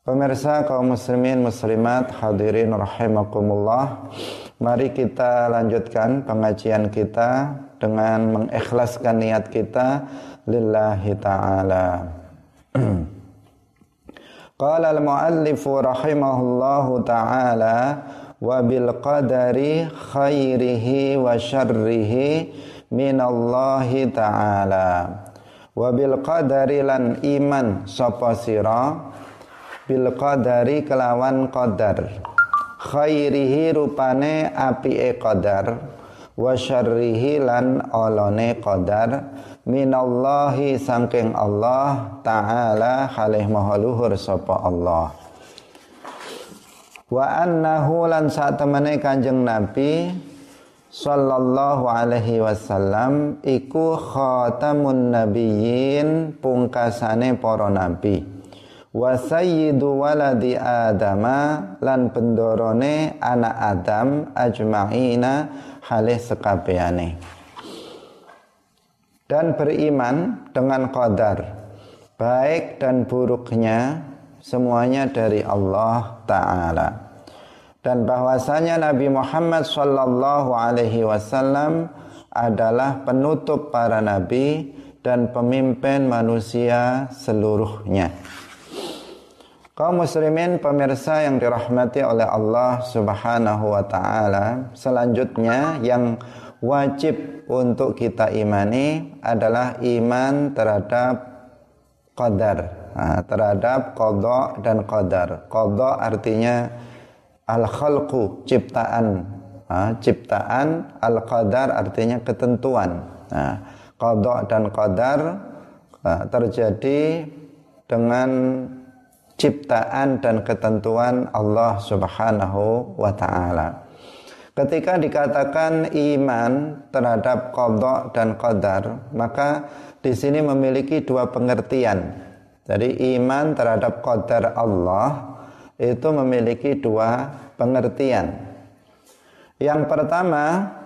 Pemirsa kaum muslimin muslimat hadirin rahimakumullah. Mari kita lanjutkan pengajian kita dengan mengikhlaskan niat kita. Lillahi ta'ala. Qala al-muallif rahimahullahu ta'ala wa bil qadari khairihi wa syarrihi minallahi ta'ala. Wa bil qadari lan iman sapa sira bil qadari kelawan qadar. Khairihi rupane apike qadar. Wa syarrihi lan olone qadar. Minallahi sangking Allah taala halih maha luhur sapa Allah. Wa annahu lan sak temene kanjeng nabi sallallahu alaihi wasallam iku khatamun nabiyyin pungkasane para nabi wa sayyidu waladi adama lan pendorone anak Adam ajma'ina halih sekabehane dan beriman dengan qadar baik dan buruknya semuanya dari Allah taala dan bahwasanya Nabi Muhammad sallallahu alaihi wasallam adalah penutup para nabi dan pemimpin manusia seluruhnya. Kaum muslimin pemirsa yang dirahmati oleh Allah Subhanahu wa taala, selanjutnya yang wajib untuk kita imani adalah iman terhadap qadar, nah, terhadap qada dan qadar. Qada artinya al-khalqu, ciptaan. Nah, ciptaan, al-qadar artinya ketentuan. Nah, qada dan qadar terjadi dengan ciptaan dan ketentuan Allah Subhanahu wa taala. Ketika dikatakan iman terhadap qada dan qadar, maka di sini memiliki dua pengertian. Jadi iman terhadap qadar Allah itu memiliki dua pengertian. Yang pertama,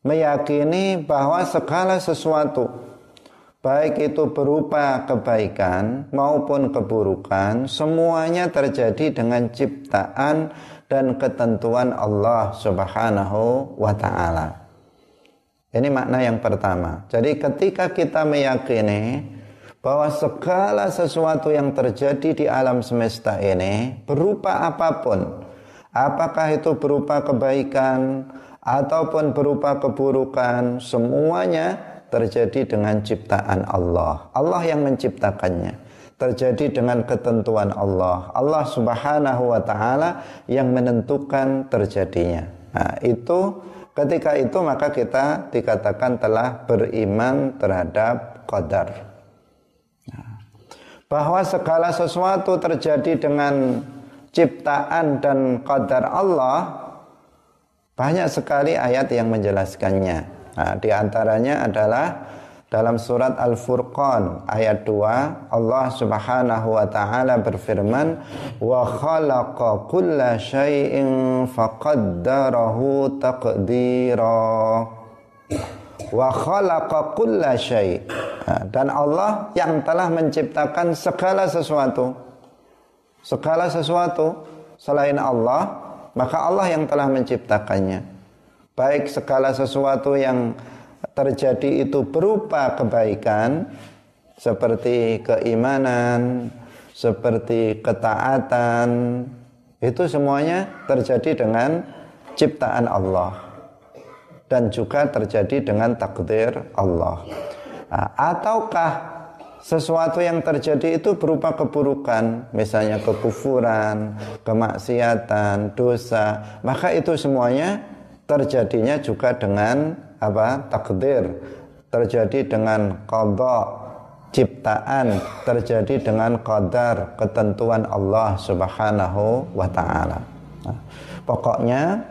meyakini bahwa segala sesuatu baik itu berupa kebaikan maupun keburukan, semuanya terjadi dengan ciptaan dan ketentuan Allah Subhanahu wa taala. Ini makna yang pertama. Jadi ketika kita meyakini bahwa segala sesuatu yang terjadi di alam semesta ini berupa apa pun, apakah itu berupa kebaikan ataupun berupa keburukan, semuanya terjadi dengan ciptaan Allah. Allah yang menciptakannya. Terjadi dengan ketentuan Allah. Allah Subhanahu wa taala yang menentukan terjadinya. Nah, itu ketika itu maka kita dikatakan telah beriman terhadap qadar. Nah, bahwa segala sesuatu terjadi dengan ciptaan dan qadar Allah banyak sekali ayat yang menjelaskannya. Nah, di antaranya adalah dalam surat Al-Furqan ayat 2 Allah Subhanahu wa taala berfirman wa khalaqa kulla syai'in faqaddarahu taqdira. Wa khalaqa kulla syai' dan Allah yang telah menciptakan segala sesuatu. Segala sesuatu selain Allah maka Allah yang telah menciptakannya baik segala sesuatu yang terjadi itu berupa kebaikan seperti keimanan, seperti ketaatan, itu semuanya terjadi dengan ciptaan Allah dan juga terjadi dengan takdir Allah. Nah, ataukah sesuatu yang terjadi itu berupa keburukan, misalnya kekufuran, kemaksiatan, dosa, maka itu semuanya terjadinya juga dengan apa takdir terjadi dengan qada ciptaan terjadi dengan qadar ketentuan Allah Subhanahu wa taala. Nah, pokoknya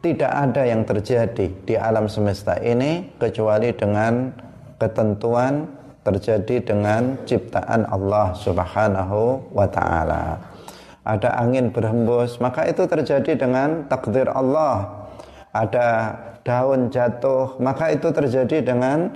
tidak ada yang terjadi di alam semesta ini kecuali dengan ketentuan terjadi dengan ciptaan Allah Subhanahu wa taala. Ada angin berhembus, maka itu terjadi dengan takdir Allah ada daun jatuh, maka itu terjadi dengan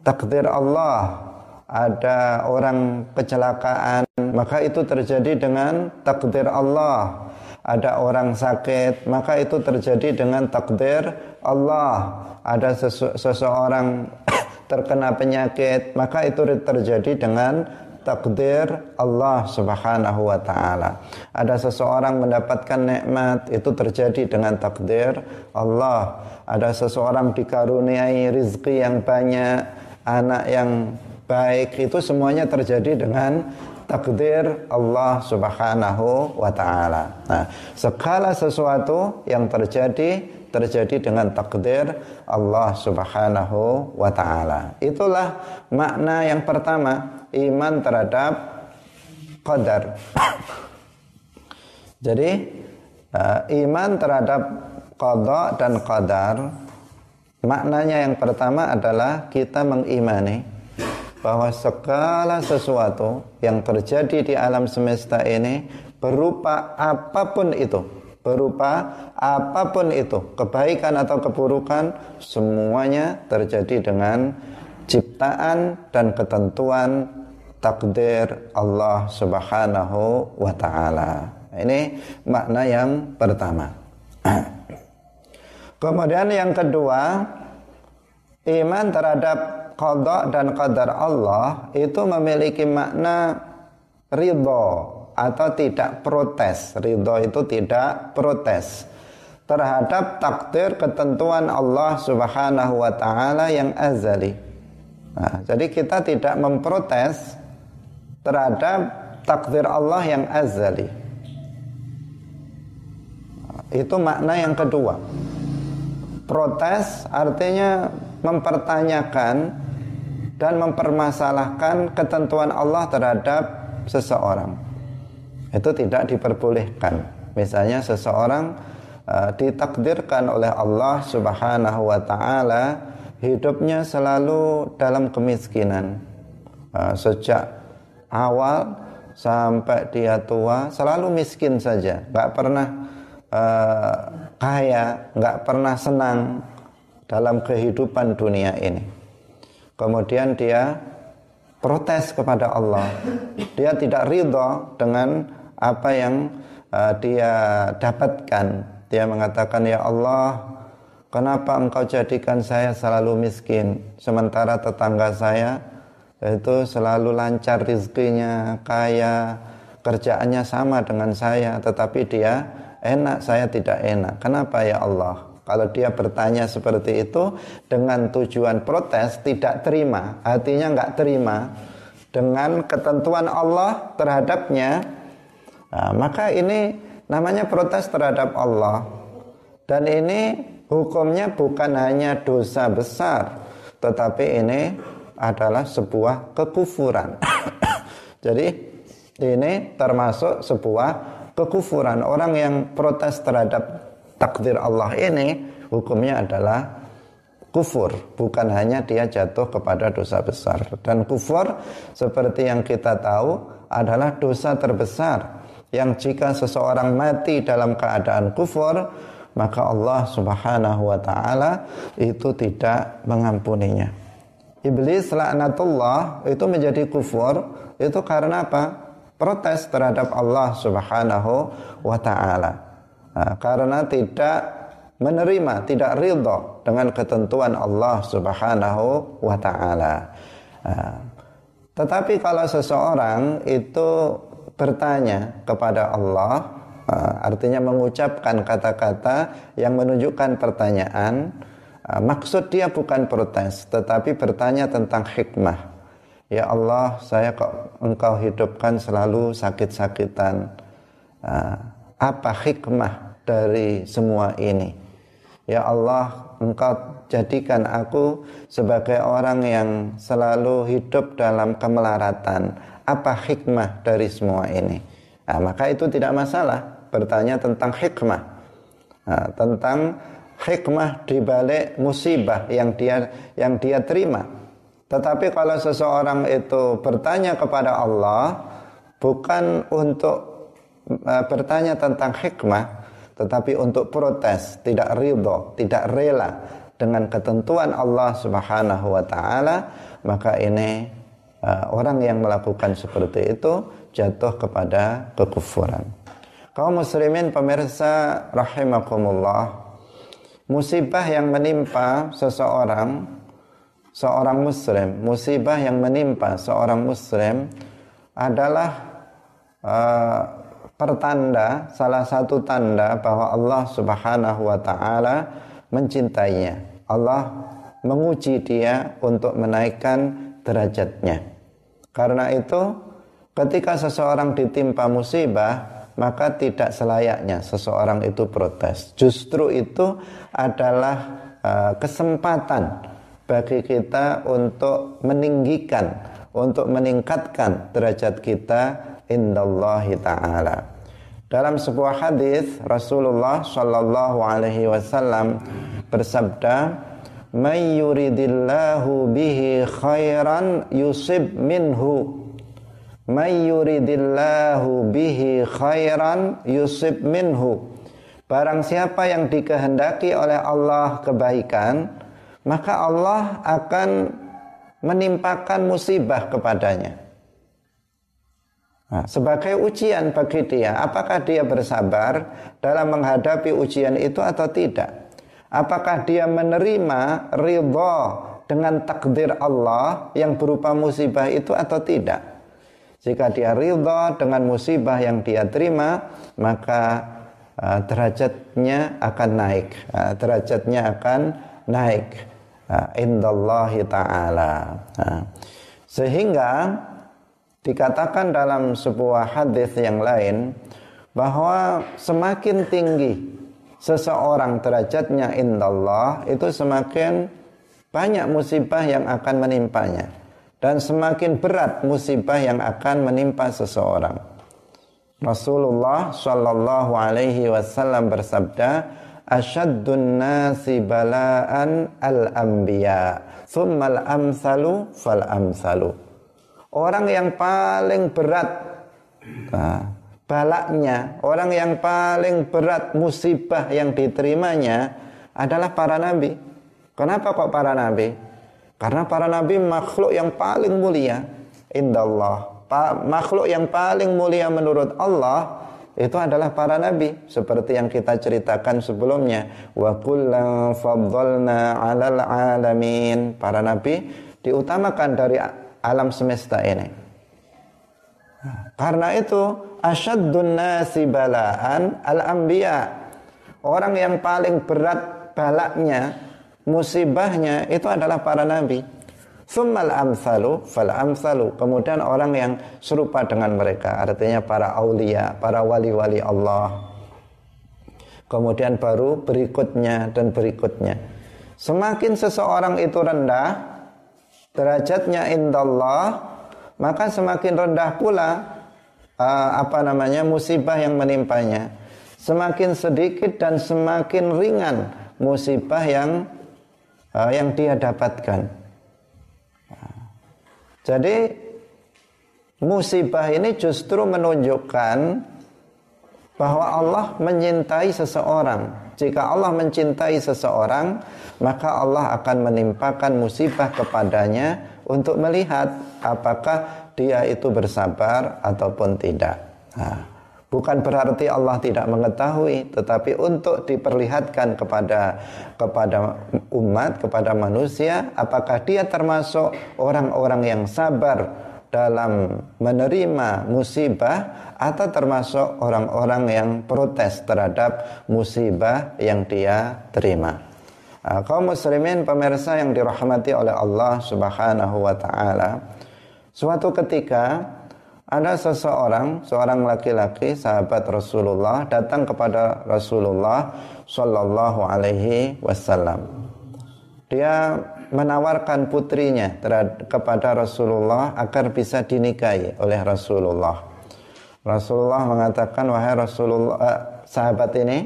takdir Allah. ada orang kecelakaan, maka itu terjadi dengan takdir Allah. Ada orang sakit, maka itu terjadi dengan takdir Allah. Ada sesu seseorang terkena penyakit, maka itu terjadi dengan takdir Allah Subhanahu wa taala. Ada seseorang mendapatkan nikmat itu terjadi dengan takdir Allah. Ada seseorang dikaruniai rizki yang banyak, anak yang baik itu semuanya terjadi dengan takdir Allah Subhanahu wa taala. Nah, segala sesuatu yang terjadi terjadi dengan takdir Allah Subhanahu wa taala. Itulah makna yang pertama, iman terhadap qadar. Jadi uh, iman terhadap qada dan qadar maknanya yang pertama adalah kita mengimani bahwa segala sesuatu yang terjadi di alam semesta ini berupa apa pun itu, berupa apa pun itu, kebaikan atau keburukan, semuanya terjadi dengan ciptaan dan ketentuan takdir Allah Subhanahu wa taala. Ini makna yang pertama. Kemudian yang kedua, iman terhadap qada dan qadar Allah itu memiliki makna ridho atau tidak protes. Ridho itu tidak protes terhadap takdir ketentuan Allah Subhanahu wa taala yang azali. Nah, jadi kita tidak memprotes terhadap takdir Allah yang azali. Itu makna yang kedua. Protes artinya mempertanyakan dan mempermasalahkan ketentuan Allah terhadap seseorang. Itu tidak diperbolehkan. Misalnya seseorang uh, ditakdirkan oleh Allah Subhanahu wa taala hidupnya selalu dalam kemiskinan. Uh, sejak awal sampai dia tua selalu miskin saja, nggak pernah uh, kaya, nggak pernah senang dalam kehidupan dunia ini kemudian dia protes kepada Allah. Dia tidak ridho dengan apa yang uh, dia dapatkan. Dia mengatakan, "Ya Allah, kenapa Engkau jadikan saya selalu miskin sementara tetangga saya itu selalu lancar rizkinya, kaya, kerjaannya sama dengan saya, tetapi dia enak, saya tidak enak. Kenapa ya Allah?" Kalau dia bertanya seperti itu dengan tujuan protes, tidak terima, hatinya nggak terima dengan ketentuan Allah terhadapnya, nah, maka ini namanya protes terhadap Allah. Dan ini hukumnya bukan hanya dosa besar, tetapi ini adalah sebuah kekufuran. Jadi ini termasuk sebuah kekufuran. Orang yang protes terhadap takdir Allah ini hukumnya adalah kufur bukan hanya dia jatuh kepada dosa besar dan kufur seperti yang kita tahu adalah dosa terbesar yang jika seseorang mati dalam keadaan kufur maka Allah Subhanahu wa taala itu tidak mengampuninya. Iblis laknatullah itu menjadi kufur itu karena apa? Protes terhadap Allah Subhanahu wa taala. Nah, karena tidak menerima, tidak ridho dengan ketentuan Allah Subhanahu wa taala. Nah, tetapi kalau seseorang itu bertanya kepada Allah, nah, artinya mengucapkan kata-kata yang menunjukkan pertanyaan, maksud dia bukan protes, tetapi bertanya tentang hikmah. Ya Allah, saya kok engkau hidupkan selalu sakit-sakitan. Nah, apa hikmah dari semua ini? Ya Allah, Engkau jadikan aku sebagai orang yang selalu hidup dalam kemelaratan. Apa hikmah dari semua ini? Nah, maka itu tidak masalah bertanya tentang hikmah. Nah, tentang hikmah di balik musibah yang dia yang dia terima. Tetapi kalau seseorang itu bertanya kepada Allah bukan untuk uh, bertanya tentang hikmah tetapi untuk protes, tidak ridho, tidak rela dengan ketentuan Allah Subhanahu wa taala, maka ini uh, orang yang melakukan seperti itu jatuh kepada kekufuran. Kaum muslimin pemirsa rahimakumullah, musibah yang menimpa seseorang seorang muslim, musibah yang menimpa seorang muslim adalah uh, pertanda salah satu tanda bahwa Allah Subhanahu wa taala mencintainya. Allah menguji dia untuk menaikkan derajatnya. Karena itu ketika seseorang ditimpa musibah maka tidak selayaknya seseorang itu protes. Justru itu adalah uh, kesempatan bagi kita untuk meninggikan, untuk meningkatkan derajat kita indallahi taala. Dalam sebuah hadis Rasulullah Shallallahu alaihi wasallam bersabda, "May yuridillahu bihi khairan yusib minhu." May yuridillahu bihi khairan yusib minhu. Barang siapa yang dikehendaki oleh Allah kebaikan, maka Allah akan menimpakan musibah kepadanya. Nah, sebagai ujian bagi dia, apakah dia bersabar dalam menghadapi ujian itu atau tidak? Apakah dia menerima ridha dengan takdir Allah yang berupa musibah itu atau tidak? Jika dia ridha dengan musibah yang dia terima, maka uh, derajatnya akan naik. Uh, derajatnya akan naik indallahi taala. Sehingga dikatakan dalam sebuah hadis yang lain bahwa semakin tinggi seseorang derajatnya indallah itu semakin banyak musibah yang akan menimpanya dan semakin berat musibah yang akan menimpa seseorang. Rasulullah Shallallahu alaihi wasallam bersabda, asyaddun nasi bala'an al-anbiya thummal amsalu fal amsalu orang yang paling berat nah, balaknya orang yang paling berat musibah yang diterimanya adalah para nabi. Kenapa kok para nabi karena para nabi makhluk yang paling mulia indallah. Makhluk yang paling mulia menurut Allah itu adalah para nabi. Seperti yang kita ceritakan sebelumnya. Wa kullan faddalna 'alal alamin. Para nabi diutamakan dari alam semesta ini. Karena itu asyaddun nasi balaan al anbiya orang yang paling berat balaknya musibahnya itu adalah para nabi Summal amsalu fal amsalu. Kemudian orang yang serupa dengan mereka, artinya para aulia, para wali-wali Allah. Kemudian baru berikutnya dan berikutnya. Semakin seseorang itu rendah derajatnya indallah, maka semakin rendah pula uh, apa namanya musibah yang menimpanya. Semakin sedikit dan semakin ringan musibah yang uh, yang dia dapatkan. Jadi musibah ini justru menunjukkan bahwa Allah menyintai seseorang. Jika Allah mencintai seseorang, maka Allah akan menimpakan musibah kepadanya untuk melihat apakah dia itu bersabar ataupun tidak. Nah, bukan berarti Allah tidak mengetahui, tetapi untuk diperlihatkan kepada kepada umat, kepada manusia, apakah dia termasuk orang-orang yang sabar dalam menerima musibah atau termasuk orang-orang yang protes terhadap musibah yang dia terima. Nah, kaum muslimin pemirsa yang dirahmati oleh Allah Subhanahu wa taala, suatu ketika ada seseorang, seorang laki-laki sahabat Rasulullah datang kepada Rasulullah Shallallahu Alaihi Wasallam. Dia menawarkan putrinya kepada Rasulullah agar bisa dinikahi oleh Rasulullah. Rasulullah mengatakan, wahai Rasulullah, eh, sahabat ini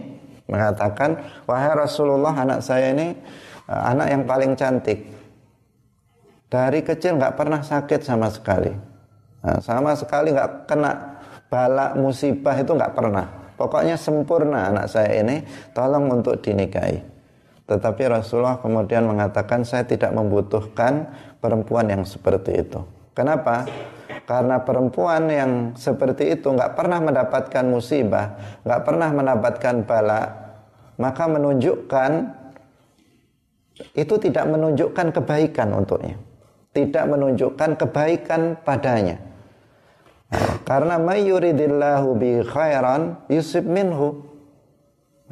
mengatakan, wahai Rasulullah, anak saya ini eh, anak yang paling cantik. Dari kecil nggak pernah sakit sama sekali Nah, sama sekali nggak kena bala musibah itu nggak pernah. Pokoknya sempurna anak saya ini, tolong untuk dinikahi. Tetapi Rasulullah kemudian mengatakan saya tidak membutuhkan perempuan yang seperti itu. Kenapa? Karena perempuan yang seperti itu nggak pernah mendapatkan musibah, nggak pernah mendapatkan bala, maka menunjukkan itu tidak menunjukkan kebaikan untuknya, tidak menunjukkan kebaikan padanya. Karena mayuridillahu bi khairan yusib minhu.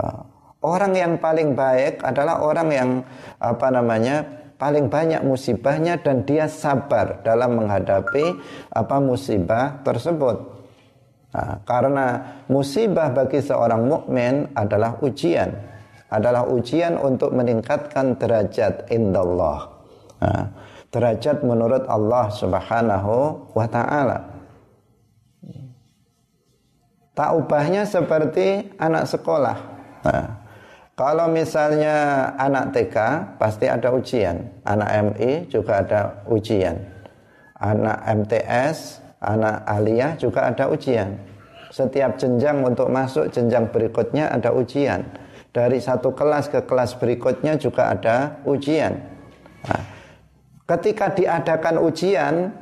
Nah, orang yang paling baik adalah orang yang apa namanya paling banyak musibahnya dan dia sabar dalam menghadapi apa musibah tersebut. Nah, karena musibah bagi seorang mukmin adalah ujian, adalah ujian untuk meningkatkan derajat indallah. Nah, derajat menurut Allah Subhanahu wa taala. Tak ubahnya seperti anak sekolah. Nah, kalau misalnya anak TK pasti ada ujian, anak MI juga ada ujian, anak MTS, anak aliyah juga ada ujian. Setiap jenjang untuk masuk jenjang berikutnya ada ujian. Dari satu kelas ke kelas berikutnya juga ada ujian. Nah, ketika diadakan ujian,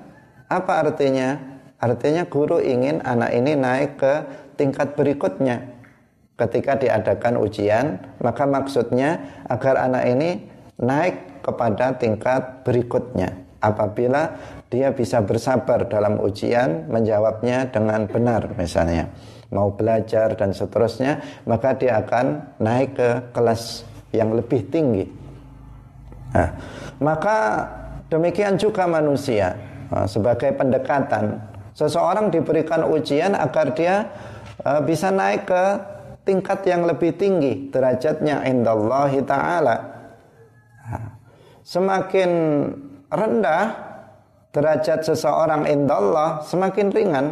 apa artinya? Artinya guru ingin anak ini naik ke tingkat berikutnya ketika diadakan ujian, maka maksudnya agar anak ini naik kepada tingkat berikutnya. Apabila dia bisa bersabar dalam ujian, menjawabnya dengan benar misalnya, mau belajar dan seterusnya, maka dia akan naik ke kelas yang lebih tinggi. Nah, maka demikian juga manusia nah, sebagai pendekatan. Seseorang diberikan ujian agar dia uh, bisa naik ke tingkat yang lebih tinggi derajatnya indallahi taala. Semakin rendah derajat seseorang indallah, semakin ringan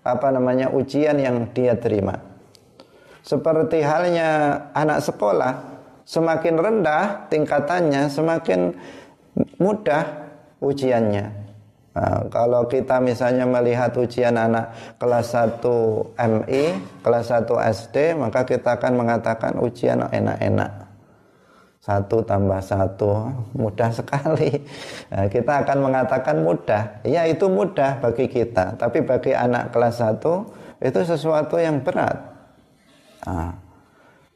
apa namanya ujian yang dia terima. Seperti halnya anak sekolah, semakin rendah tingkatannya, semakin mudah ujiannya. Nah, kalau kita misalnya melihat ujian anak kelas 1 MI, kelas 1 SD, maka kita akan mengatakan ujian enak-enak. Satu tambah satu, mudah sekali. Nah, kita akan mengatakan mudah. Ya itu mudah bagi kita. Tapi bagi anak kelas 1, itu sesuatu yang berat. Nah,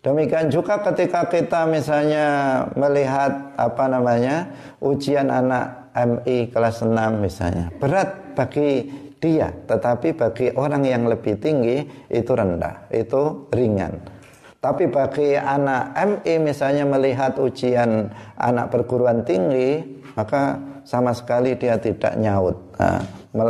demikian juga ketika kita misalnya melihat apa namanya ujian anak MI kelas 6 misalnya. Berat bagi dia tetapi bagi orang yang lebih tinggi itu rendah itu ringan tapi bagi anak MI misalnya melihat ujian anak perguruan tinggi maka sama sekali dia tidak nyaut. Nah,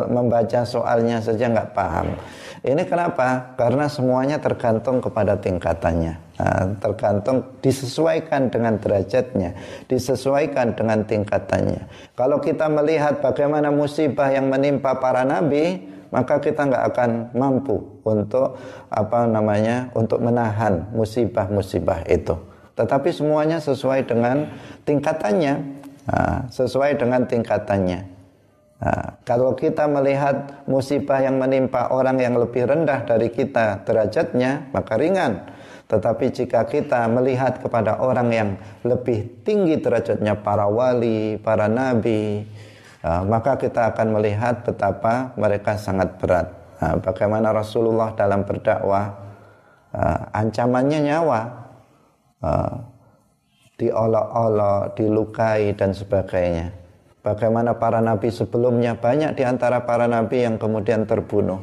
membaca soalnya saja nggak paham. Ini kenapa? Karena semuanya tergantung kepada tingkatannya. Nah, tergantung disesuaikan dengan derajatnya, disesuaikan dengan tingkatannya. Kalau kita melihat bagaimana musibah yang menimpa para nabi, maka kita nggak akan mampu untuk apa namanya untuk menahan musibah-musibah itu. Tetapi semuanya sesuai dengan tingkatannya, nah, sesuai dengan tingkatannya. Nah, kalau kita melihat musibah yang menimpa orang yang lebih rendah dari kita derajatnya, maka ringan. Tetapi jika kita melihat kepada orang yang lebih tinggi derajatnya para wali, para nabi, uh, maka kita akan melihat betapa mereka sangat berat. Uh, bagaimana Rasulullah dalam berdakwah, uh, ancamannya nyawa, uh, diolok-olok, dilukai dan sebagainya. Bagaimana para nabi sebelumnya banyak di antara para nabi yang kemudian terbunuh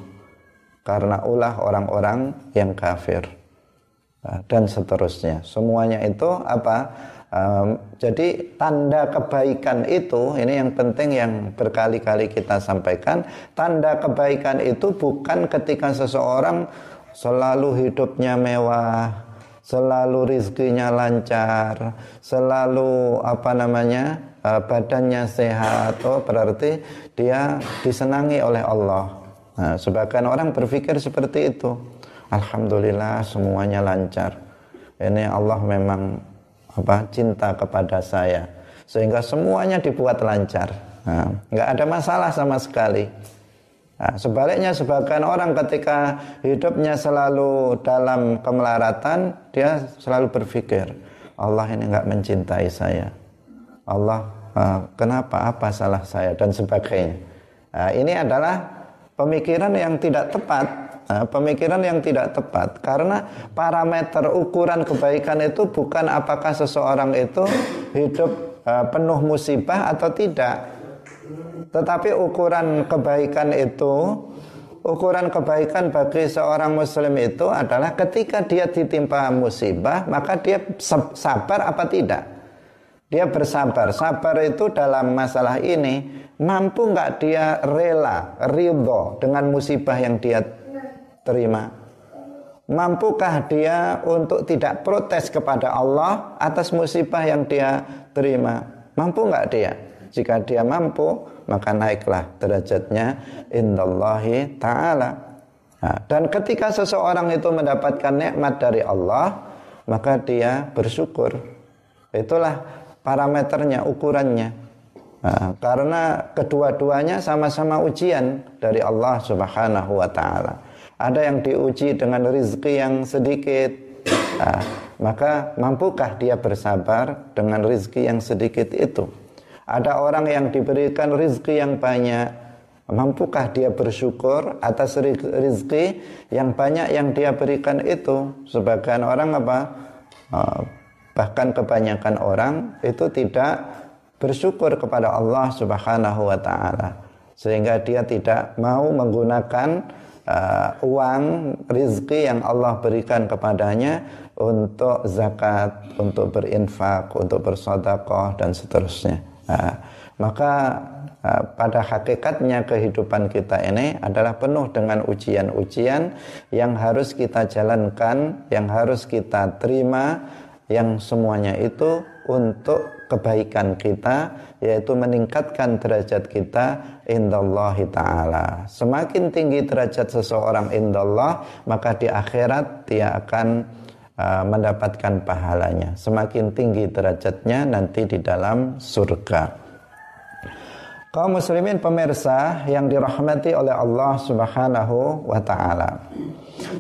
karena ulah orang-orang yang kafir. Ah, dan seterusnya. Semuanya itu apa? Um, jadi tanda kebaikan itu ini yang penting yang berkali-kali kita sampaikan. Tanda kebaikan itu bukan ketika seseorang selalu hidupnya mewah, selalu rizkinya lancar, selalu apa namanya uh, badannya sehat. Oh berarti dia disenangi oleh Allah. Nah, sebagian orang berpikir seperti itu. Alhamdulillah semuanya lancar. Ini Allah memang apa cinta kepada saya sehingga semuanya dibuat lancar. Nah, ada masalah sama sekali. Nah, sebaliknya sebagian orang ketika hidupnya selalu dalam kemelaratan, dia selalu berpikir Allah ini nggak mencintai saya. Allah uh, kenapa apa salah saya dan sebagainya. Nah, ini adalah pemikiran yang tidak tepat. Nah, pemikiran yang tidak tepat karena parameter ukuran kebaikan itu bukan apakah seseorang itu hidup uh, penuh musibah atau tidak. Tetapi ukuran kebaikan itu ukuran kebaikan bagi seorang muslim itu adalah ketika dia ditimpa musibah maka dia sabar apa tidak dia bersabar. Sabar itu dalam masalah ini mampu nggak dia rela, ridho dengan musibah yang dia terima. Mampukah dia untuk tidak protes kepada Allah atas musibah yang dia terima? Mampu nggak dia? Jika dia mampu, maka naiklah derajatnya indallahi ta'ala. Nah, dan ketika seseorang itu mendapatkan nikmat dari Allah, maka dia bersyukur. Itulah parameternya, ukurannya. Nah, karena kedua-duanya sama-sama ujian dari Allah Subhanahu wa taala. Ada yang diuji dengan rizki yang sedikit, nah, maka mampukah dia bersabar dengan rizki yang sedikit itu? Ada orang yang diberikan rizki yang banyak, mampukah dia bersyukur atas rizki yang banyak yang dia berikan itu? Sebagian orang apa? Ah, Bahkan kebanyakan orang itu tidak bersyukur kepada Allah Subhanahu wa taala sehingga dia tidak mau menggunakan uh, uang rizki yang Allah berikan kepadanya untuk zakat, untuk berinfak, untuk bersodakoh dan seterusnya. Uh, maka uh, pada hakikatnya kehidupan kita ini adalah penuh dengan ujian-ujian yang harus kita jalankan, yang harus kita terima yang semuanya itu untuk kebaikan kita yaitu meningkatkan derajat kita indallahi taala. Semakin tinggi derajat seseorang indallah, maka di akhirat dia akan uh, mendapatkan pahalanya. Semakin tinggi derajatnya nanti di dalam surga. Kaum muslimin pemirsa yang dirahmati oleh Allah Subhanahu wa taala.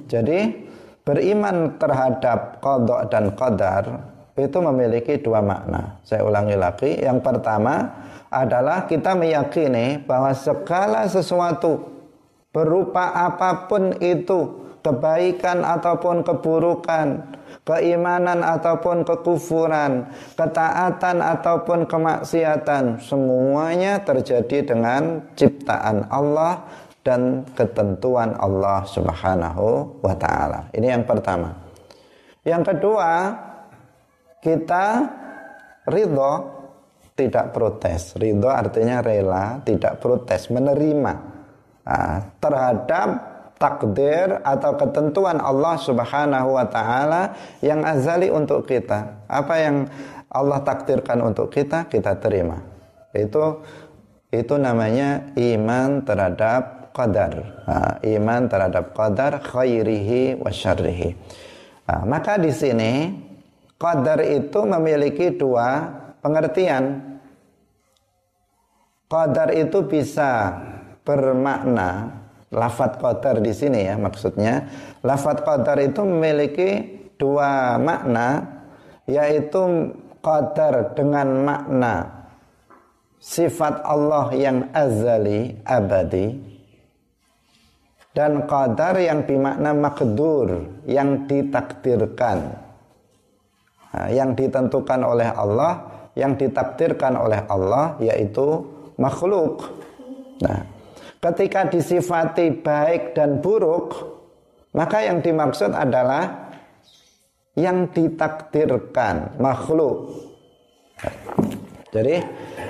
Jadi Beriman terhadap kodok dan qadar itu memiliki dua makna. Saya ulangi lagi. Yang pertama adalah kita meyakini bahwa segala sesuatu berupa apa pun itu, kebaikan ataupun keburukan, keimanan ataupun kekufuran, ketaatan ataupun kemaksiatan, semuanya terjadi dengan ciptaan Allah dan ketentuan Allah Subhanahu wa taala. Ini yang pertama. Yang kedua, kita ridho tidak protes. Ridho artinya rela, tidak protes, menerima nah, terhadap takdir atau ketentuan Allah Subhanahu wa taala yang azali untuk kita. Apa yang Allah takdirkan untuk kita, kita terima. Itu itu namanya iman terhadap qadar nah, iman terhadap qadar khairihi wa syarrihi nah, maka di sini qadar itu memiliki dua pengertian. Qadar itu bisa bermakna lafat qadar di sini ya maksudnya. Lafat qadar itu memiliki dua makna yaitu qadar dengan makna sifat Allah yang azali abadi dan qadar yang bermakna makdur yang ditakdirkan yang ditentukan oleh Allah yang ditakdirkan oleh Allah yaitu makhluk nah ketika disifati baik dan buruk maka yang dimaksud adalah yang ditakdirkan makhluk jadi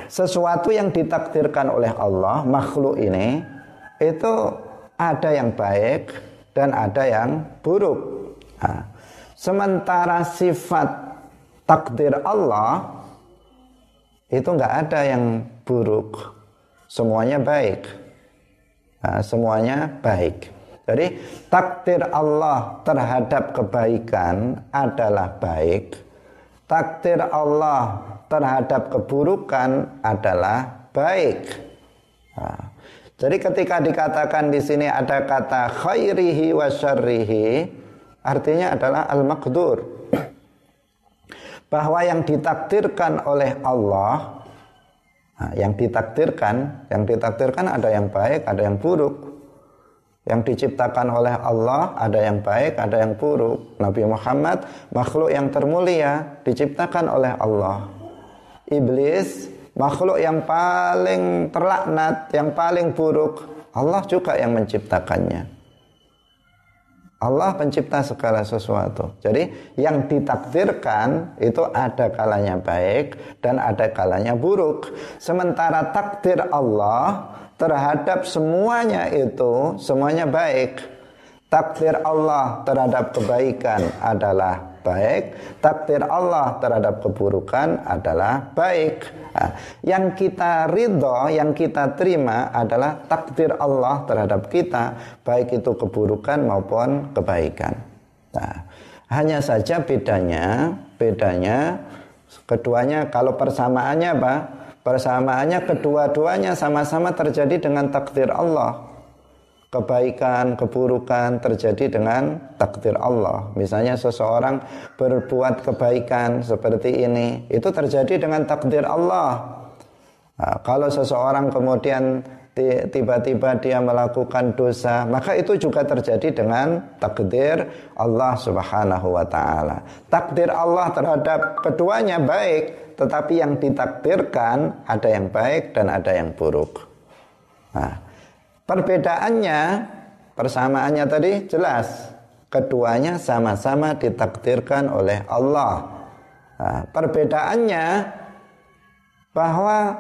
sesuatu yang ditakdirkan oleh Allah makhluk ini itu ada yang baik dan ada yang buruk. Nah, sementara sifat takdir Allah itu nggak ada yang buruk, semuanya baik. Nah, semuanya baik. Jadi takdir Allah terhadap kebaikan adalah baik. Takdir Allah terhadap keburukan adalah baik. Nah, jadi ketika dikatakan di sini ada kata khairihi wa syarrihi, artinya adalah al-maqdur. Bahwa yang ditakdirkan oleh Allah Nah, yang ditakdirkan, yang ditakdirkan ada yang baik, ada yang buruk. Yang diciptakan oleh Allah ada yang baik, ada yang buruk. Nabi Muhammad makhluk yang termulia diciptakan oleh Allah. Iblis makhluk yang paling terlaknat, yang paling buruk. Allah juga yang menciptakannya. Allah pencipta segala sesuatu. Jadi yang ditakdirkan itu ada kalanya baik dan ada kalanya buruk. Sementara takdir Allah terhadap semuanya itu semuanya baik. Takdir Allah terhadap kebaikan adalah baik, takdir Allah terhadap keburukan adalah baik. Nah, yang kita ridho, yang kita terima adalah takdir Allah terhadap kita, baik itu keburukan maupun kebaikan. Nah, hanya saja bedanya, bedanya keduanya kalau persamaannya apa? Persamaannya kedua-duanya sama-sama terjadi dengan takdir Allah kebaikan, keburukan terjadi dengan takdir Allah. Misalnya seseorang berbuat kebaikan seperti ini, itu terjadi dengan takdir Allah. Nah, kalau seseorang kemudian tiba-tiba dia melakukan dosa, maka itu juga terjadi dengan takdir Allah Subhanahu wa taala. Takdir Allah terhadap keduanya baik, tetapi yang ditakdirkan ada yang baik dan ada yang buruk. Nah, Perbedaannya, persamaannya tadi jelas. Keduanya sama-sama ditakdirkan oleh Allah. Nah, perbedaannya bahwa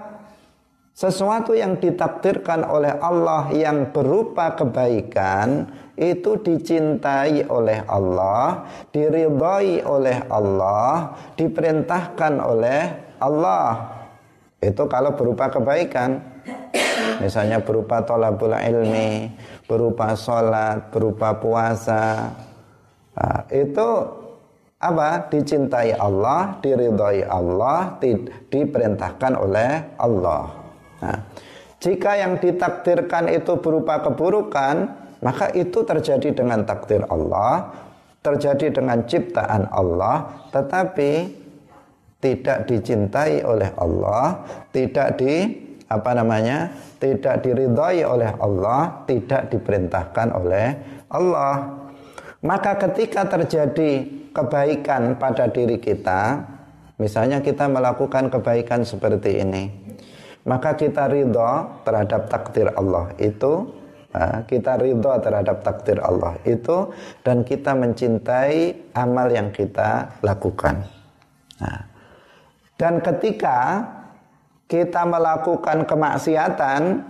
sesuatu yang ditakdirkan oleh Allah yang berupa kebaikan itu dicintai oleh Allah, diridhai oleh Allah, diperintahkan oleh Allah. Itu kalau berupa kebaikan misalnya berupa tolabul ilmi, berupa sholat, berupa puasa. Nah, itu apa? Dicintai Allah, diridhoi Allah, di, diperintahkan oleh Allah. Nah, jika yang ditakdirkan itu berupa keburukan, maka itu terjadi dengan takdir Allah, terjadi dengan ciptaan Allah, tetapi tidak dicintai oleh Allah, tidak di apa namanya tidak diridhai oleh Allah, tidak diperintahkan oleh Allah. Maka ketika terjadi kebaikan pada diri kita, misalnya kita melakukan kebaikan seperti ini, maka kita ridho terhadap takdir Allah itu, kita ridho terhadap takdir Allah itu, dan kita mencintai amal yang kita lakukan. Nah, dan ketika kita melakukan kemaksiatan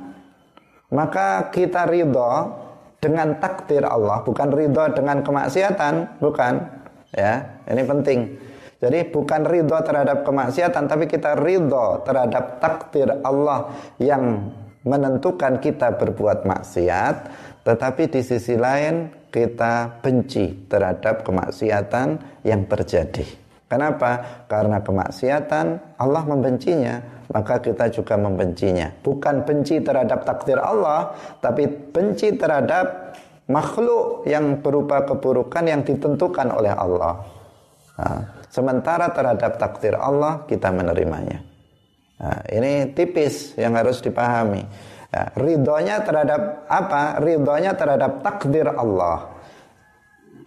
maka kita ridho dengan takdir Allah bukan ridho dengan kemaksiatan bukan ya ini penting jadi bukan ridho terhadap kemaksiatan tapi kita ridho terhadap takdir Allah yang menentukan kita berbuat maksiat tetapi di sisi lain kita benci terhadap kemaksiatan yang terjadi. Kenapa? Karena kemaksiatan Allah membencinya maka kita juga membencinya. Bukan benci terhadap takdir Allah, tapi benci terhadap makhluk yang berupa keburukan yang ditentukan oleh Allah. Nah, sementara terhadap takdir Allah kita menerimanya. Nah, ini tipis yang harus dipahami. Nah, ridhonya terhadap apa? Ridhonya terhadap takdir Allah.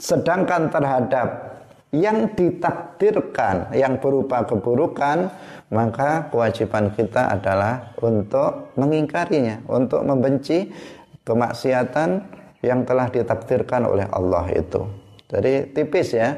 Sedangkan terhadap yang ditakdirkan yang berupa keburukan maka kewajiban kita adalah untuk mengingkarinya, untuk membenci kemaksiatan yang telah ditakdirkan oleh Allah itu. Jadi tipis ya,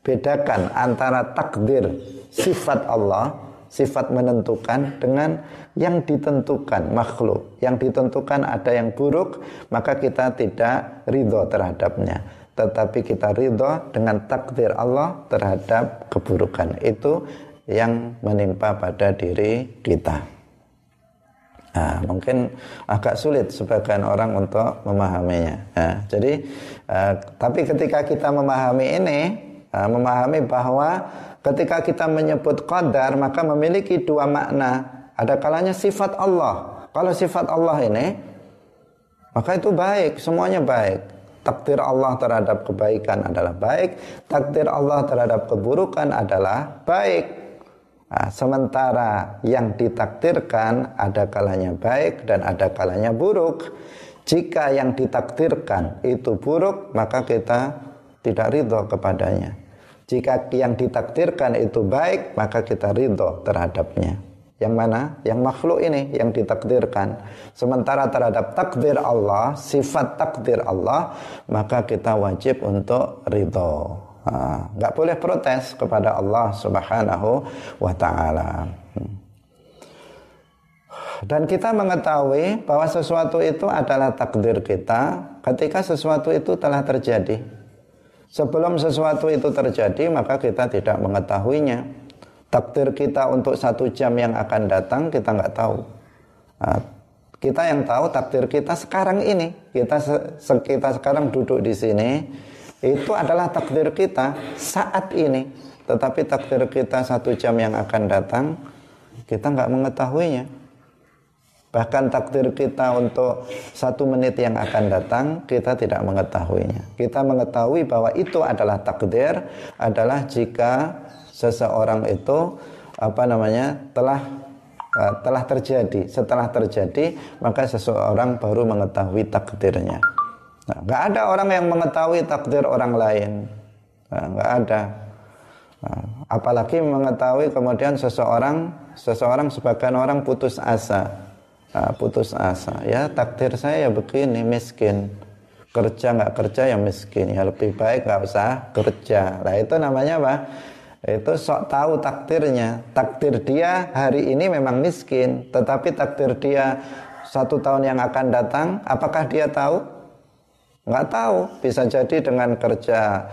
bedakan antara takdir sifat Allah, sifat menentukan dengan yang ditentukan makhluk. Yang ditentukan ada yang buruk, maka kita tidak ridho terhadapnya. Tetapi kita ridho dengan takdir Allah terhadap keburukan. Itu yang menimpa pada diri kita. Nah, mungkin agak sulit sebagian orang untuk memahaminya. Nah, jadi, uh, tapi ketika kita memahami ini, uh, memahami bahwa ketika kita menyebut qadar maka memiliki dua makna. Ada kalanya sifat Allah. Kalau sifat Allah ini, maka itu baik, semuanya baik. Takdir Allah terhadap kebaikan adalah baik, takdir Allah terhadap keburukan adalah baik. Nah, sementara yang ditakdirkan ada kalanya baik dan ada kalanya buruk. Jika yang ditakdirkan itu buruk, maka kita tidak ridho kepadanya. Jika yang ditakdirkan itu baik, maka kita ridho terhadapnya. Yang mana? Yang makhluk ini yang ditakdirkan. Sementara terhadap takdir Allah, sifat takdir Allah, maka kita wajib untuk ridho nggak boleh protes kepada Allah Subhanahu wa taala. Hmm. Dan kita mengetahui bahwa sesuatu itu adalah takdir kita ketika sesuatu itu telah terjadi. Sebelum sesuatu itu terjadi, maka kita tidak mengetahuinya. Takdir kita untuk satu jam yang akan datang, kita nggak tahu. Nah, kita yang tahu takdir kita sekarang ini. Kita kita sekarang duduk di sini, itu adalah takdir kita saat ini. Tetapi takdir kita satu jam yang akan datang, kita nggak mengetahuinya. Bahkan takdir kita untuk satu menit yang akan datang, kita tidak mengetahuinya. Kita mengetahui bahwa itu adalah takdir, adalah jika seseorang itu apa namanya telah uh, telah terjadi. Setelah terjadi, maka seseorang baru mengetahui takdirnya. Nah, gak ada orang yang mengetahui takdir orang lain. Nah, gak ada. Nah, apalagi mengetahui kemudian seseorang, seseorang sebagian orang putus asa. Nah, putus asa. Ya takdir saya ya begini, miskin. Kerja nggak kerja ya miskin. Ya lebih baik nggak usah kerja. Nah itu namanya apa? Itu sok tahu takdirnya. Takdir dia hari ini memang miskin. Tetapi takdir dia satu tahun yang akan datang, apakah dia tahu? Nggak tahu, bisa jadi dengan kerja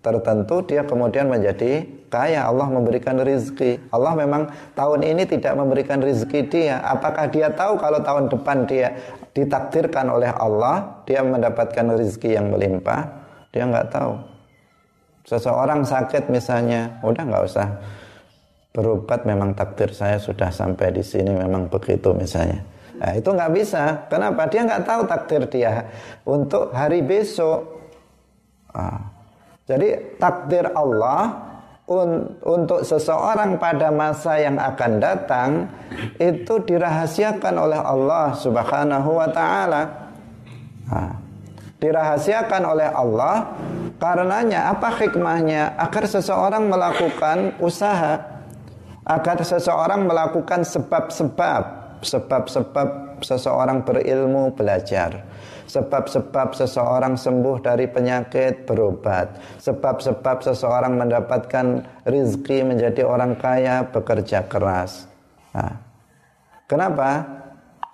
tertentu dia kemudian menjadi kaya. Allah memberikan rizki. Allah memang tahun ini tidak memberikan rizki dia. Apakah dia tahu kalau tahun depan dia ditakdirkan oleh Allah dia mendapatkan rizki yang melimpah? Dia nggak tahu. Seseorang sakit misalnya, udah nggak usah berobat. Memang takdir saya sudah sampai di sini memang begitu misalnya Nah, itu nggak bisa. Kenapa? Dia nggak tahu takdir dia untuk hari besok. Nah, jadi takdir Allah un untuk seseorang pada masa yang akan datang itu dirahasiakan oleh Allah Subhanahu wa taala. Nah, dirahasiakan oleh Allah karenanya apa hikmahnya agar seseorang melakukan usaha? Agar seseorang melakukan sebab-sebab. Sebab-sebab seseorang berilmu belajar. Sebab-sebab seseorang sembuh dari penyakit berobat. Sebab-sebab seseorang mendapatkan rizki menjadi orang kaya bekerja keras. Nah, kenapa?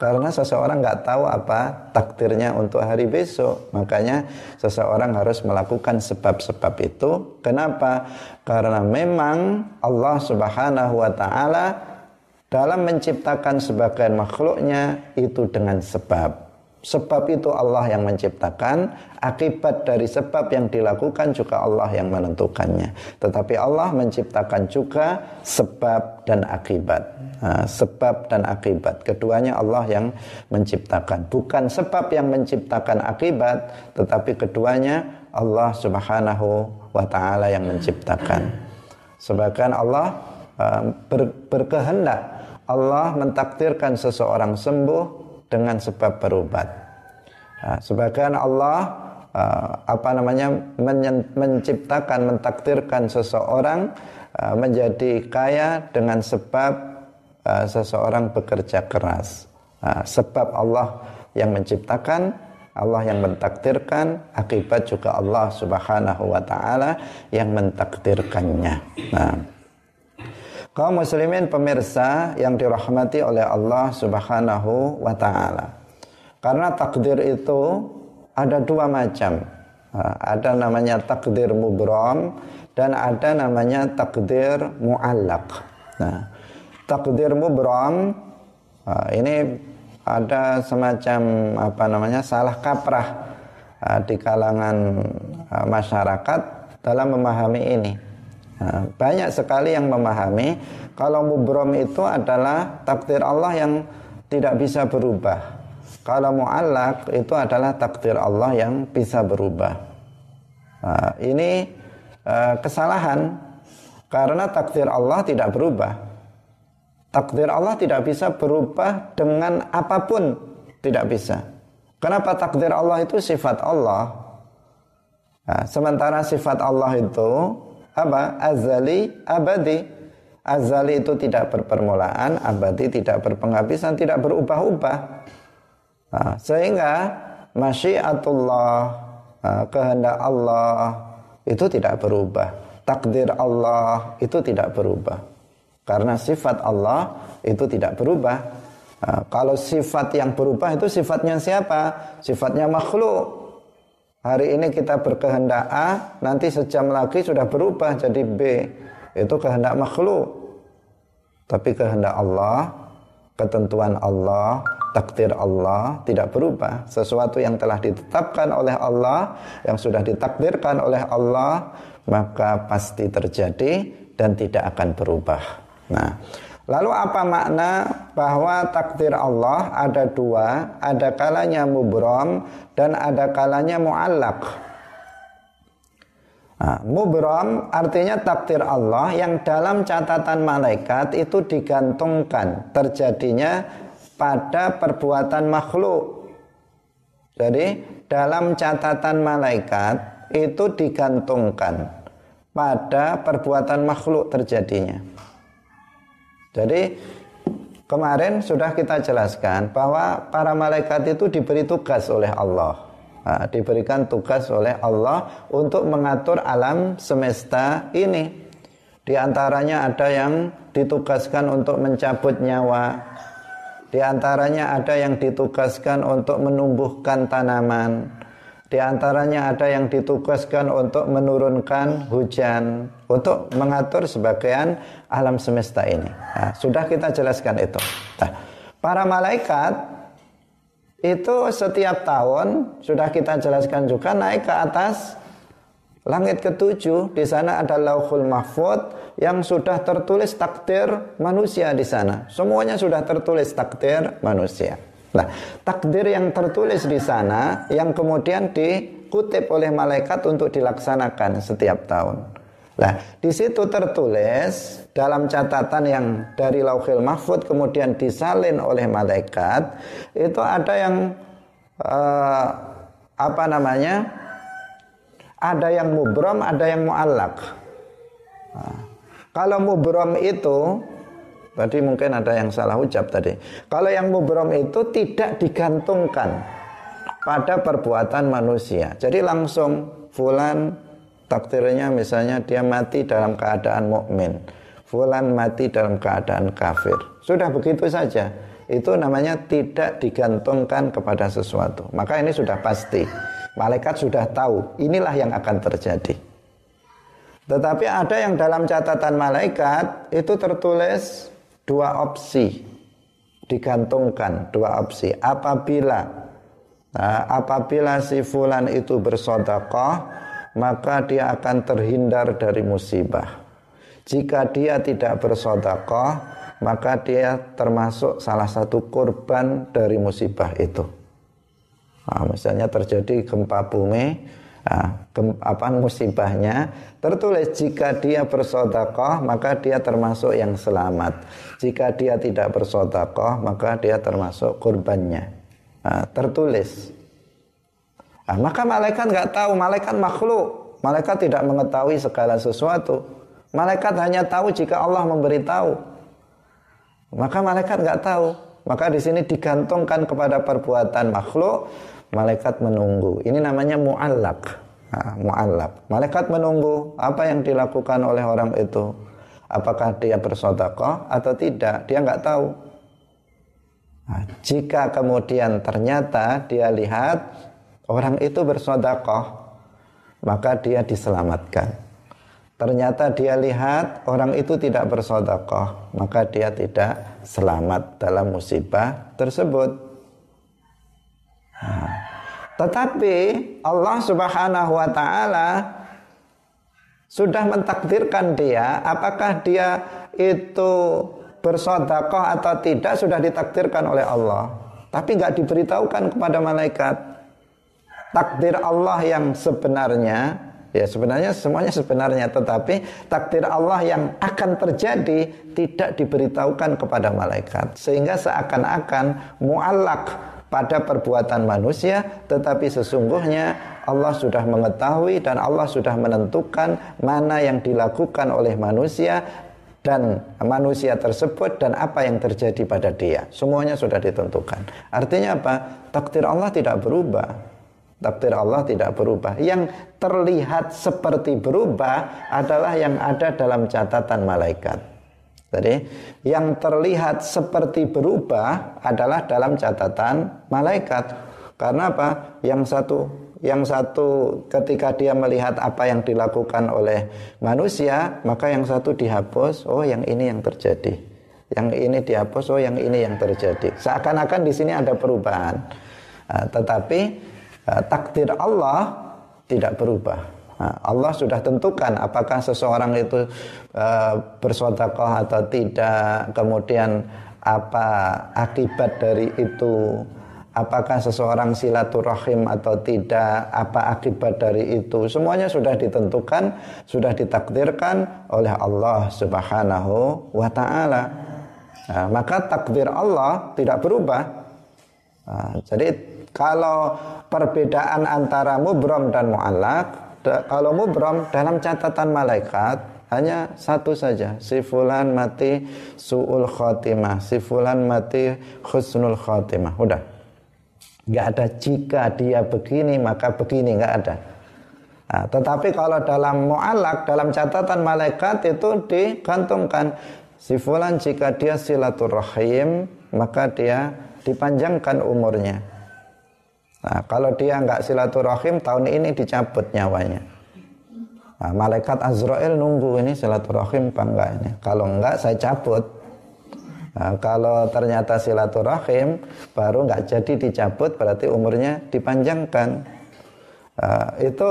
Karena seseorang nggak tahu apa takdirnya untuk hari besok makanya seseorang harus melakukan sebab-sebab itu kenapa? karena memang Allah subhanahu wa ta'ala dalam menciptakan sebagian makhluknya itu dengan sebab. Sebab itu Allah yang menciptakan, akibat dari sebab yang dilakukan juga Allah yang menentukannya. Tetapi Allah menciptakan juga sebab dan akibat. Nah, sebab dan akibat, keduanya Allah yang menciptakan. Bukan sebab yang menciptakan akibat, tetapi keduanya Allah Subhanahu wa taala yang menciptakan. Sebagian Allah uh, ber, berkehendak Allah mentakdirkan seseorang sembuh dengan sebab berobat. Nah, sebagian Allah uh, apa namanya menciptakan mentakdirkan seseorang uh, menjadi kaya dengan sebab uh, seseorang bekerja keras. Nah, sebab Allah yang menciptakan, Allah yang mentakdirkan, akibat juga Allah Subhanahu wa taala yang mentakdirkannya. Nah, kaum muslimin pemirsa yang dirahmati oleh Allah Subhanahu wa taala. Karena takdir itu ada dua macam. Ada namanya takdir mubram dan ada namanya takdir muallak. Nah, takdir mubram ini ada semacam apa namanya salah kaprah di kalangan masyarakat dalam memahami ini. Nah, banyak sekali yang memahami kalau mubrom itu adalah takdir Allah yang tidak bisa berubah. Kalau mu'allak itu adalah takdir Allah yang bisa berubah. Nah, ini uh, kesalahan karena takdir Allah tidak berubah. Takdir Allah tidak bisa berubah dengan apa pun, tidak bisa. Kenapa takdir Allah itu sifat Allah? Nah, sementara sifat Allah itu apa? Azali, abadi. Azali itu tidak berpermulaan, abadi tidak berpenghabisan, tidak berubah-ubah. Nah, sehingga masyiatullah, nah, kehendak Allah itu tidak berubah. Takdir Allah itu tidak berubah. Karena sifat Allah itu tidak berubah. Nah, kalau sifat yang berubah itu sifatnya siapa? Sifatnya makhluk. Hari ini kita berkehendak A, nanti sejam lagi sudah berubah jadi B. Itu kehendak makhluk. Tapi kehendak Allah, ketentuan Allah, takdir Allah tidak berubah. Sesuatu yang telah ditetapkan oleh Allah, yang sudah ditakdirkan oleh Allah, maka pasti terjadi dan tidak akan berubah. Nah, lalu apa makna bahwa takdir Allah ada dua, ada kalanya mubrom dan ada kalanya muallak. Nah, mubrom artinya takdir Allah yang dalam catatan malaikat itu digantungkan terjadinya pada perbuatan makhluk. Jadi dalam catatan malaikat itu digantungkan pada perbuatan makhluk terjadinya. Jadi kemarin sudah kita jelaskan bahwa para malaikat itu diberi tugas oleh Allah. Nah, diberikan tugas oleh Allah untuk mengatur alam semesta ini. Di antaranya ada yang ditugaskan untuk mencabut nyawa. Di antaranya ada yang ditugaskan untuk menumbuhkan tanaman. Di antaranya ada yang ditugaskan untuk menurunkan hujan, untuk mengatur sebagian alam semesta ini. Nah, sudah kita jelaskan itu. Nah, para malaikat itu setiap tahun sudah kita jelaskan juga naik ke atas langit ketujuh. Di sana ada Lauhul Mahfud yang sudah tertulis takdir manusia di sana. Semuanya sudah tertulis takdir manusia. Nah, takdir yang tertulis di sana yang kemudian dikutip oleh malaikat untuk dilaksanakan setiap tahun. Nah, di situ tertulis dalam catatan yang dari Lauhil Mahfud kemudian disalin oleh malaikat itu ada yang uh, apa namanya? Ada yang mubrom, ada yang muallak. Nah, kalau mubrom itu Tadi mungkin ada yang salah ucap tadi. Kalau yang mubrom itu tidak digantungkan pada perbuatan manusia. Jadi langsung fulan takdirnya misalnya dia mati dalam keadaan mukmin. Fulan mati dalam keadaan kafir. Sudah begitu saja. Itu namanya tidak digantungkan kepada sesuatu. Maka ini sudah pasti. Malaikat sudah tahu inilah yang akan terjadi. Tetapi ada yang dalam catatan malaikat itu tertulis dua opsi. Digantungkan dua opsi. Apabila nah, apabila si fulan itu bersodakoh maka dia akan terhindar dari musibah. Jika dia tidak bersodakoh maka dia termasuk salah satu korban dari musibah itu. Nah, misalnya terjadi gempa bumi apa musibahnya? Tertulis jika dia bersodakoh maka dia termasuk yang selamat. Jika dia tidak bersodakoh maka dia termasuk korbannya nah, tertulis. Nah, maka malaikat nggak tahu. Malaikat makhluk. Malaikat tidak mengetahui segala sesuatu. Malaikat hanya tahu jika Allah memberitahu. Maka malaikat nggak tahu. Maka di sini digantungkan kepada perbuatan makhluk malaikat menunggu. Ini namanya mu'allak. Nah, mu'allak. Malaikat menunggu apa yang dilakukan oleh orang itu. Apakah dia bersodakoh atau tidak, dia nggak tahu. Nah, jika kemudian ternyata dia lihat orang itu bersodakoh, maka dia diselamatkan. Ternyata dia lihat orang itu tidak bersodakoh, maka dia tidak selamat dalam musibah tersebut. Tetapi Allah Subhanahu wa taala sudah mentakdirkan dia apakah dia itu bersodakoh atau tidak sudah ditakdirkan oleh Allah. Tapi nggak diberitahukan kepada malaikat. Takdir Allah yang sebenarnya Ya sebenarnya semuanya sebenarnya tetapi takdir Allah yang akan terjadi tidak diberitahukan kepada malaikat. Sehingga seakan-akan muallak pada perbuatan manusia tetapi sesungguhnya Allah sudah mengetahui dan Allah sudah menentukan mana yang dilakukan oleh manusia dan manusia tersebut dan apa yang terjadi pada dia. Semuanya sudah ditentukan. Artinya apa? Takdir Allah tidak berubah. Takdir Allah tidak berubah. Yang terlihat seperti berubah adalah yang ada dalam catatan malaikat. Jadi, yang terlihat seperti berubah adalah dalam catatan malaikat. Karena apa? Yang satu yang satu ketika dia melihat apa yang dilakukan oleh manusia, maka yang satu dihapus, oh yang ini yang terjadi. Yang ini dihapus, oh yang ini yang terjadi. Seakan-akan di sini ada perubahan. Nah, tetapi Eh, takdir Allah tidak berubah. Nah, Allah sudah tentukan apakah seseorang itu uh, bersodakoh atau tidak, kemudian apa akibat dari itu, apakah seseorang silaturahim atau tidak, apa akibat dari itu, semuanya sudah ditentukan, sudah ditakdirkan oleh Allah Subhanahu wa taala. Nah, maka takdir Allah tidak berubah. Nah, jadi kalau perbedaan antara mubrom dan mu'allak kalau mubrom dalam catatan malaikat hanya satu saja. Si fulan mati su'ul khotimah si fulan mati khusnul khotimah. Udah. Nggak ada jika dia begini maka begini nggak ada. Nah, tetapi kalau dalam mu'alak dalam catatan malaikat itu digantungkan. Si fulan jika dia silaturahim maka dia dipanjangkan umurnya Nah, kalau dia nggak silaturahim tahun ini dicabut nyawanya. Nah, malaikat Azrael nunggu ini silaturahim apa enggak ini. Kalau enggak saya cabut. Nah, kalau ternyata silaturahim baru nggak jadi dicabut berarti umurnya dipanjangkan. Nah, itu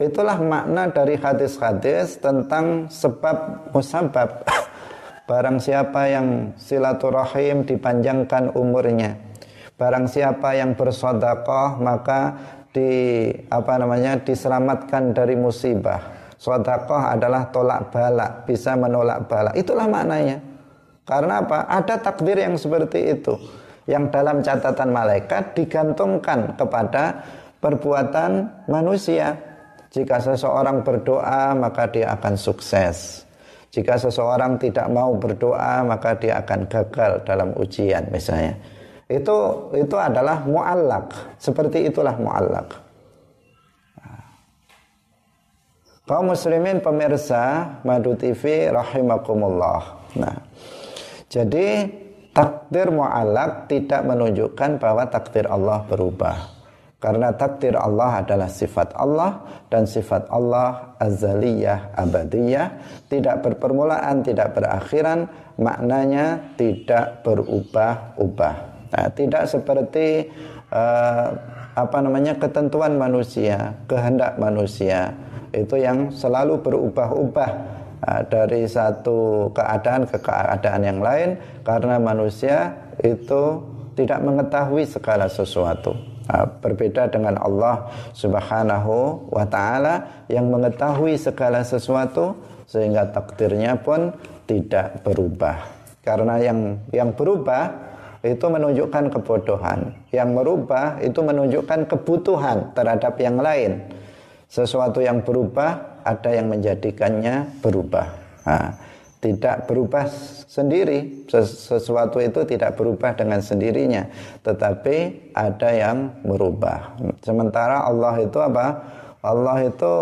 itulah makna dari hadis-hadis tentang sebab musabab. Barang siapa yang silaturahim dipanjangkan umurnya Barang siapa yang bersodakoh maka di apa namanya diselamatkan dari musibah. Sodakoh adalah tolak balak, bisa menolak balak. Itulah maknanya. Karena apa? Ada takdir yang seperti itu. Yang dalam catatan malaikat digantungkan kepada perbuatan manusia. Jika seseorang berdoa maka dia akan sukses. Jika seseorang tidak mau berdoa maka dia akan gagal dalam ujian misalnya itu itu adalah muallak seperti itulah muallak kaum muslimin pemirsa Madu TV rahimakumullah. Nah jadi takdir muallak tidak menunjukkan bahwa takdir Allah berubah. Karena takdir Allah adalah sifat Allah dan sifat Allah azaliyah abadiyah. Tidak berpermulaan tidak berakhiran maknanya tidak berubah-ubah Nah, tidak seperti uh, apa namanya ketentuan manusia, kehendak manusia itu yang selalu berubah-ubah uh, dari satu keadaan ke keadaan yang lain karena manusia itu tidak mengetahui segala sesuatu. Uh, berbeda dengan Allah Subhanahu wa taala yang mengetahui segala sesuatu sehingga takdirnya pun tidak berubah. Karena yang yang berubah itu menunjukkan kebodohan. Yang merubah itu menunjukkan kebutuhan terhadap yang lain. Sesuatu yang berubah ada yang menjadikannya berubah. Nah, tidak berubah sendiri. Sesuatu itu tidak berubah dengan sendirinya, tetapi ada yang merubah. Sementara Allah itu apa? Allah itu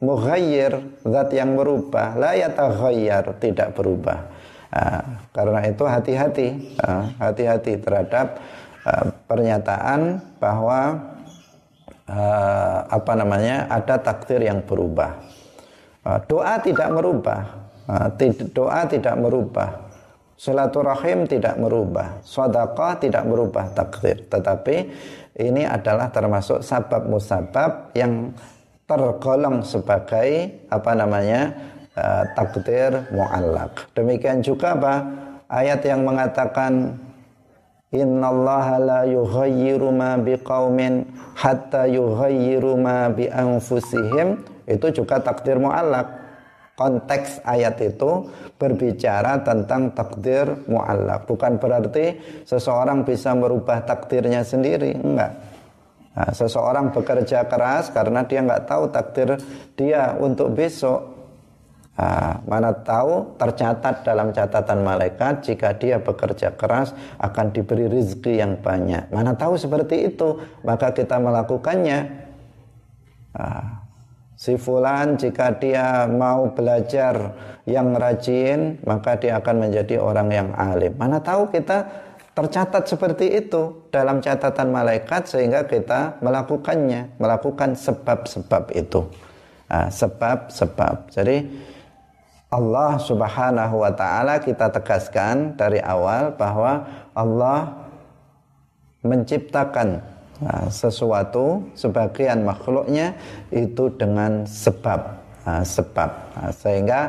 mughayyir, zat yang merubah, la yataghayyar, tidak berubah. Nah, karena itu hati-hati, nah, hati-hati terhadap uh, pernyataan bahwa uh, apa namanya ada takdir yang berubah. Uh, doa tidak merubah, uh, doa tidak merubah, silaturahim tidak merubah, sedekah tidak merubah takdir. Tetapi ini adalah termasuk sabab musabab yang tergolong sebagai apa namanya uh, takdir muallak. Demikian juga apa? Ayat yang mengatakan innallaha la yughayyiru ma biqaumin hatta yughayyiru ma bi anfusihim itu juga takdir muallak konteks ayat itu berbicara tentang takdir muallak bukan berarti seseorang bisa merubah takdirnya sendiri. Enggak. Nah, seseorang bekerja keras karena dia nggak tahu takdir dia untuk besok Nah, mana tahu tercatat dalam catatan malaikat jika dia bekerja keras akan diberi rezeki yang banyak. Mana tahu seperti itu, maka kita melakukannya. Nah, si fulan jika dia mau belajar yang rajin, maka dia akan menjadi orang yang alim. Mana tahu kita tercatat seperti itu dalam catatan malaikat sehingga kita melakukannya, melakukan sebab-sebab itu. Nah, sebab-sebab. Jadi Allah Subhanahu wa taala kita tegaskan dari awal bahwa Allah menciptakan nah, sesuatu sebagian makhluknya itu dengan sebab nah, sebab. Nah, sehingga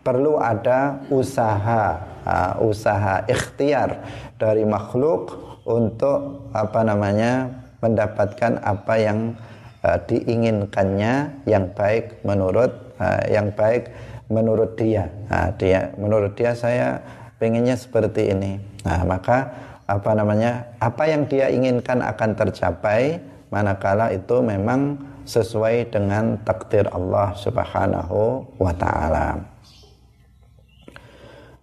perlu ada usaha nah, usaha ikhtiar dari makhluk untuk apa namanya mendapatkan apa yang uh, diinginkannya yang baik menurut uh, yang baik menurut dia. Nah, dia menurut dia saya pengennya seperti ini. Nah, maka apa namanya? Apa yang dia inginkan akan tercapai manakala itu memang sesuai dengan takdir Allah Subhanahu wa taala.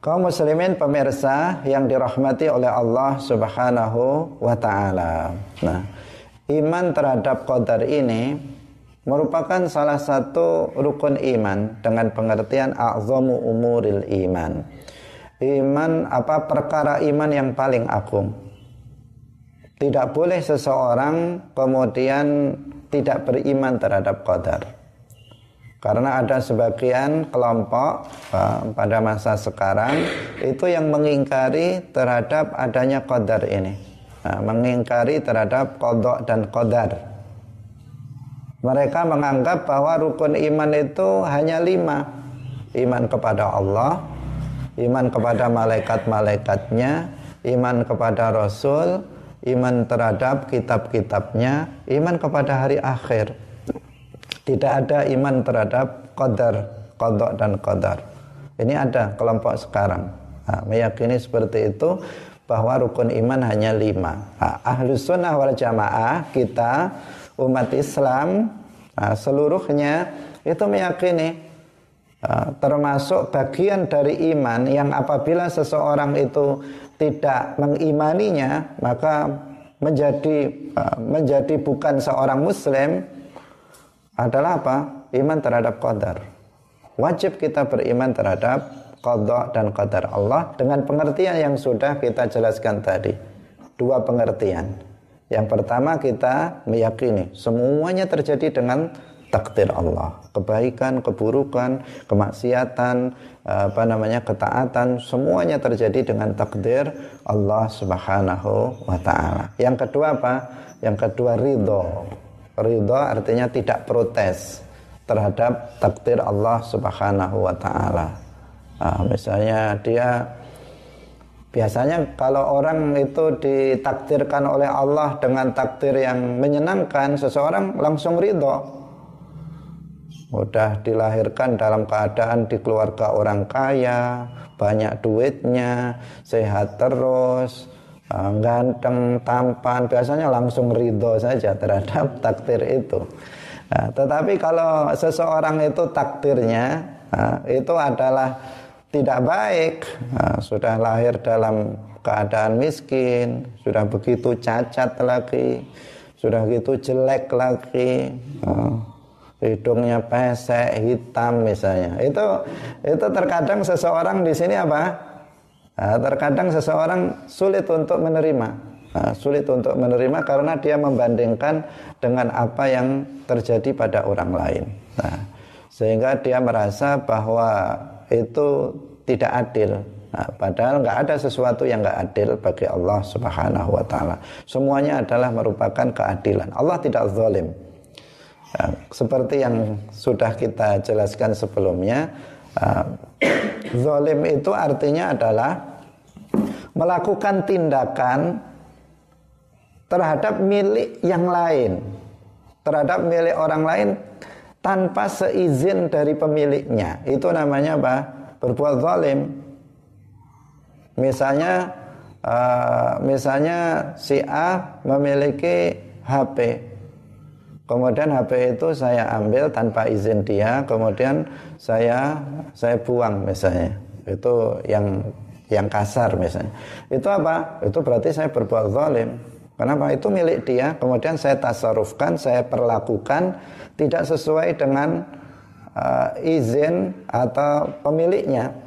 Kaum muslimin pemirsa yang dirahmati oleh Allah Subhanahu wa taala. Nah, iman terhadap qadar ini merupakan salah satu rukun iman dengan pengertian a'zamu umuril iman. Iman apa perkara iman yang paling agung. Tidak boleh seseorang kemudian tidak beriman terhadap qadar. Karena ada sebagian kelompok uh, pada masa sekarang itu yang mengingkari terhadap adanya qadar ini. Nah, mengingkari terhadap kodok dan qadar mereka menganggap bahwa rukun iman itu hanya lima. Iman kepada Allah, iman kepada malaikat-malaikatnya, iman kepada Rasul, iman terhadap kitab-kitabnya, iman kepada hari akhir. Tidak ada iman terhadap qadar, kodok dan qadar. Ini ada kelompok sekarang. Nah, meyakini seperti itu bahwa rukun iman hanya lima. Nah, ahlus sunnah wal jamaah kita umat Islam nah, seluruhnya itu meyakini uh, termasuk bagian dari iman yang apabila seseorang itu tidak mengimaninya maka menjadi uh, menjadi bukan seorang muslim adalah apa? Iman terhadap qadar. Wajib kita beriman terhadap qadar dan qadar Allah dengan pengertian yang sudah kita jelaskan tadi. Dua pengertian. Yang pertama kita meyakini semuanya terjadi dengan takdir Allah. Kebaikan, keburukan, kemaksiatan, apa namanya ketaatan, semuanya terjadi dengan takdir Allah Subhanahu wa taala. Yang kedua apa? Yang kedua ridho. Ridho artinya tidak protes terhadap takdir Allah Subhanahu wa taala. Nah, misalnya dia Biasanya kalau orang itu ditakdirkan oleh Allah dengan takdir yang menyenangkan, seseorang langsung ridho. Udah dilahirkan dalam keadaan di keluarga orang kaya, banyak duitnya, sehat terus, eh, ganteng, tampan, biasanya langsung ridho saja terhadap takdir itu. Nah, tetapi kalau seseorang itu takdirnya, nah, itu adalah tidak baik, nah, sudah lahir dalam keadaan miskin, sudah begitu cacat lagi, sudah begitu jelek lagi, nah, hidungnya pesek, hitam misalnya. Itu itu terkadang seseorang di sini apa? Nah, terkadang seseorang sulit untuk menerima. Nah, sulit untuk menerima karena dia membandingkan dengan apa yang terjadi pada orang lain. Nah, sehingga dia merasa bahwa itu tidak adil. Nah, padahal nggak ada sesuatu yang nggak adil bagi Allah Subhanahu Wa Taala. Semuanya adalah merupakan keadilan. Allah tidak zalim. Nah, seperti yang sudah kita jelaskan sebelumnya, uh, zalim itu artinya adalah melakukan tindakan terhadap milik yang lain, terhadap milik orang lain tanpa seizin dari pemiliknya. Itu namanya apa? Berbuat zalim. Misalnya uh, misalnya si A memiliki HP. Kemudian HP itu saya ambil tanpa izin dia, kemudian saya saya buang misalnya. Itu yang yang kasar misalnya. Itu apa? Itu berarti saya berbuat zalim. Kenapa? Itu milik dia, kemudian saya tasarufkan, saya perlakukan tidak sesuai dengan uh, izin atau pemiliknya.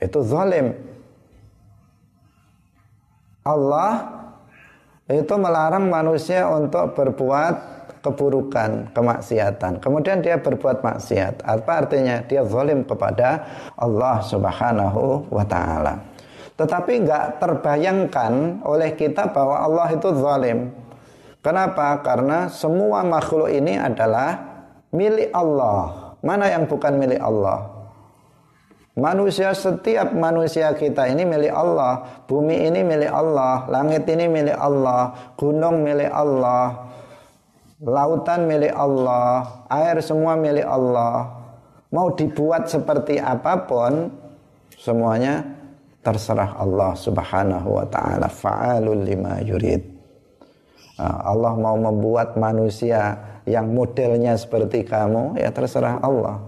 Itu zalim. Allah itu melarang manusia untuk berbuat keburukan, kemaksiatan. Kemudian dia berbuat maksiat. Apa artinya? Dia zalim kepada Allah Subhanahu wa taala. Tetapi nggak terbayangkan oleh kita bahwa Allah itu zalim. Kenapa? Karena semua makhluk ini adalah milik Allah. Mana yang bukan milik Allah? Manusia setiap manusia kita ini milik Allah, bumi ini milik Allah, langit ini milik Allah, gunung milik Allah, lautan milik Allah, air semua milik Allah. Mau dibuat seperti apa pun, semuanya terserah Allah Subhanahu wa taala fa'alul lima yurid. Ah, Allah mau membuat manusia yang modelnya seperti kamu ya terserah Allah.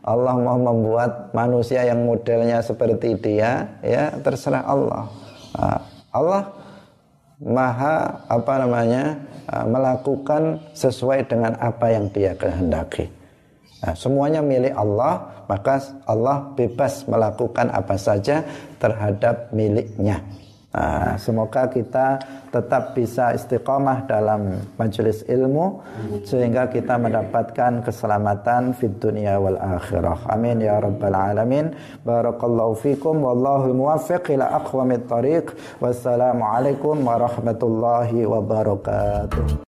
Allah mau membuat manusia yang modelnya seperti dia ya terserah Allah. Ah, Allah maha apa namanya ah, melakukan sesuai dengan apa yang dia kehendaki. Nah, semuanya milik Allah, maka Allah bebas melakukan apa saja terhadap miliknya. Nah, semoga kita tetap bisa istiqomah dalam majelis ilmu sehingga kita mendapatkan keselamatan fid dunia wal akhirah. Amin ya rabbal alamin. Barakallahu fikum wallahu muwaffiq ila aqwamit thariq. Wassalamualaikum warahmatullahi wabarakatuh.